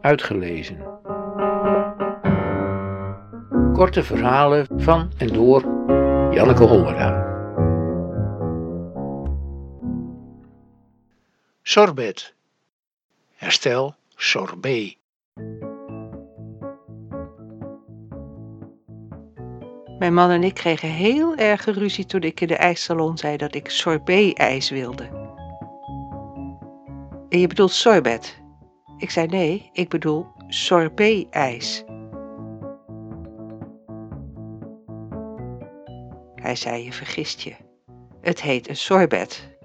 Uitgelezen. Korte verhalen van en door Janneke Hollera. Sorbet. Herstel sorbet. Mijn man en ik kregen heel erg ruzie toen ik in de ijssalon zei dat ik sorbet-ijs wilde. En je bedoelt sorbet? Ik zei nee, ik bedoel sorbet-ijs. Hij zei je vergist je. Het heet een sorbet.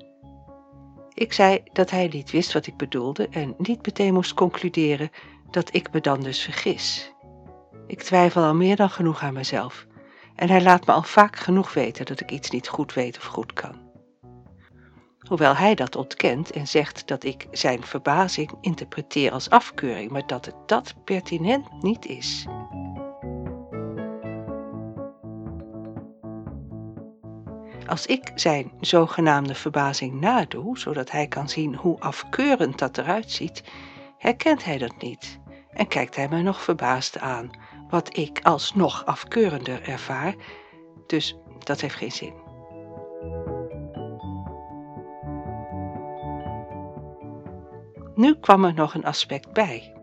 Ik zei dat hij niet wist wat ik bedoelde en niet meteen moest concluderen dat ik me dan dus vergis. Ik twijfel al meer dan genoeg aan mezelf en hij laat me al vaak genoeg weten dat ik iets niet goed weet of goed kan. Hoewel hij dat ontkent en zegt dat ik zijn verbazing interpreteer als afkeuring, maar dat het dat pertinent niet is. Als ik zijn zogenaamde verbazing nadoe, zodat hij kan zien hoe afkeurend dat eruit ziet, herkent hij dat niet en kijkt hij me nog verbaasd aan, wat ik als nog afkeurender ervaar, dus dat heeft geen zin. Nu kwam er nog een aspect bij.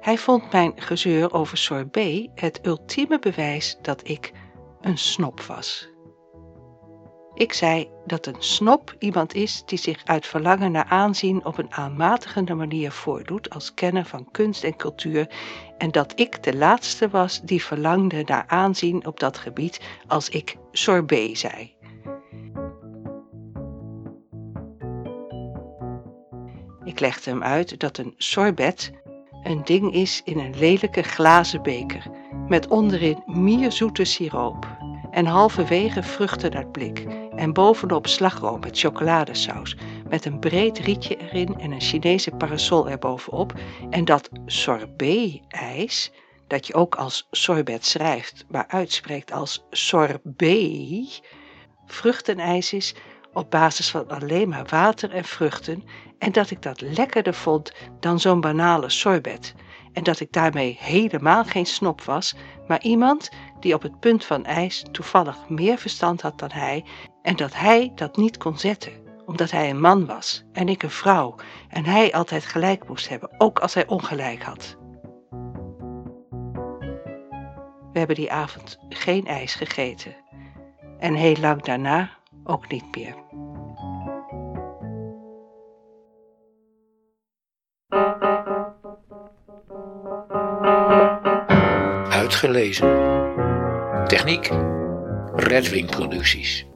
Hij vond mijn gezeur over sorbet het ultieme bewijs dat ik een snop was. Ik zei dat een snop iemand is die zich uit verlangen naar aanzien op een aanmatigende manier voordoet als kenner van kunst en cultuur en dat ik de laatste was die verlangde naar aanzien op dat gebied als ik sorbet zei. Ik legde hem uit dat een sorbet een ding is in een lelijke glazen beker met onderin mierzoete siroop en halverwege vruchten uit blik en bovenop slagroom met chocoladesaus met een breed rietje erin en een Chinese parasol erbovenop. En dat sorbet-ijs, dat je ook als sorbet schrijft, maar uitspreekt als sorbet, vruchtenijs is op basis van alleen maar water en vruchten en dat ik dat lekkerder vond dan zo'n banale sorbet en dat ik daarmee helemaal geen snop was, maar iemand die op het punt van ijs toevallig meer verstand had dan hij en dat hij dat niet kon zetten, omdat hij een man was en ik een vrouw en hij altijd gelijk moest hebben, ook als hij ongelijk had. We hebben die avond geen ijs gegeten en heel lang daarna ook niet meer. Uitgelezen. Techniek Redwing Producties.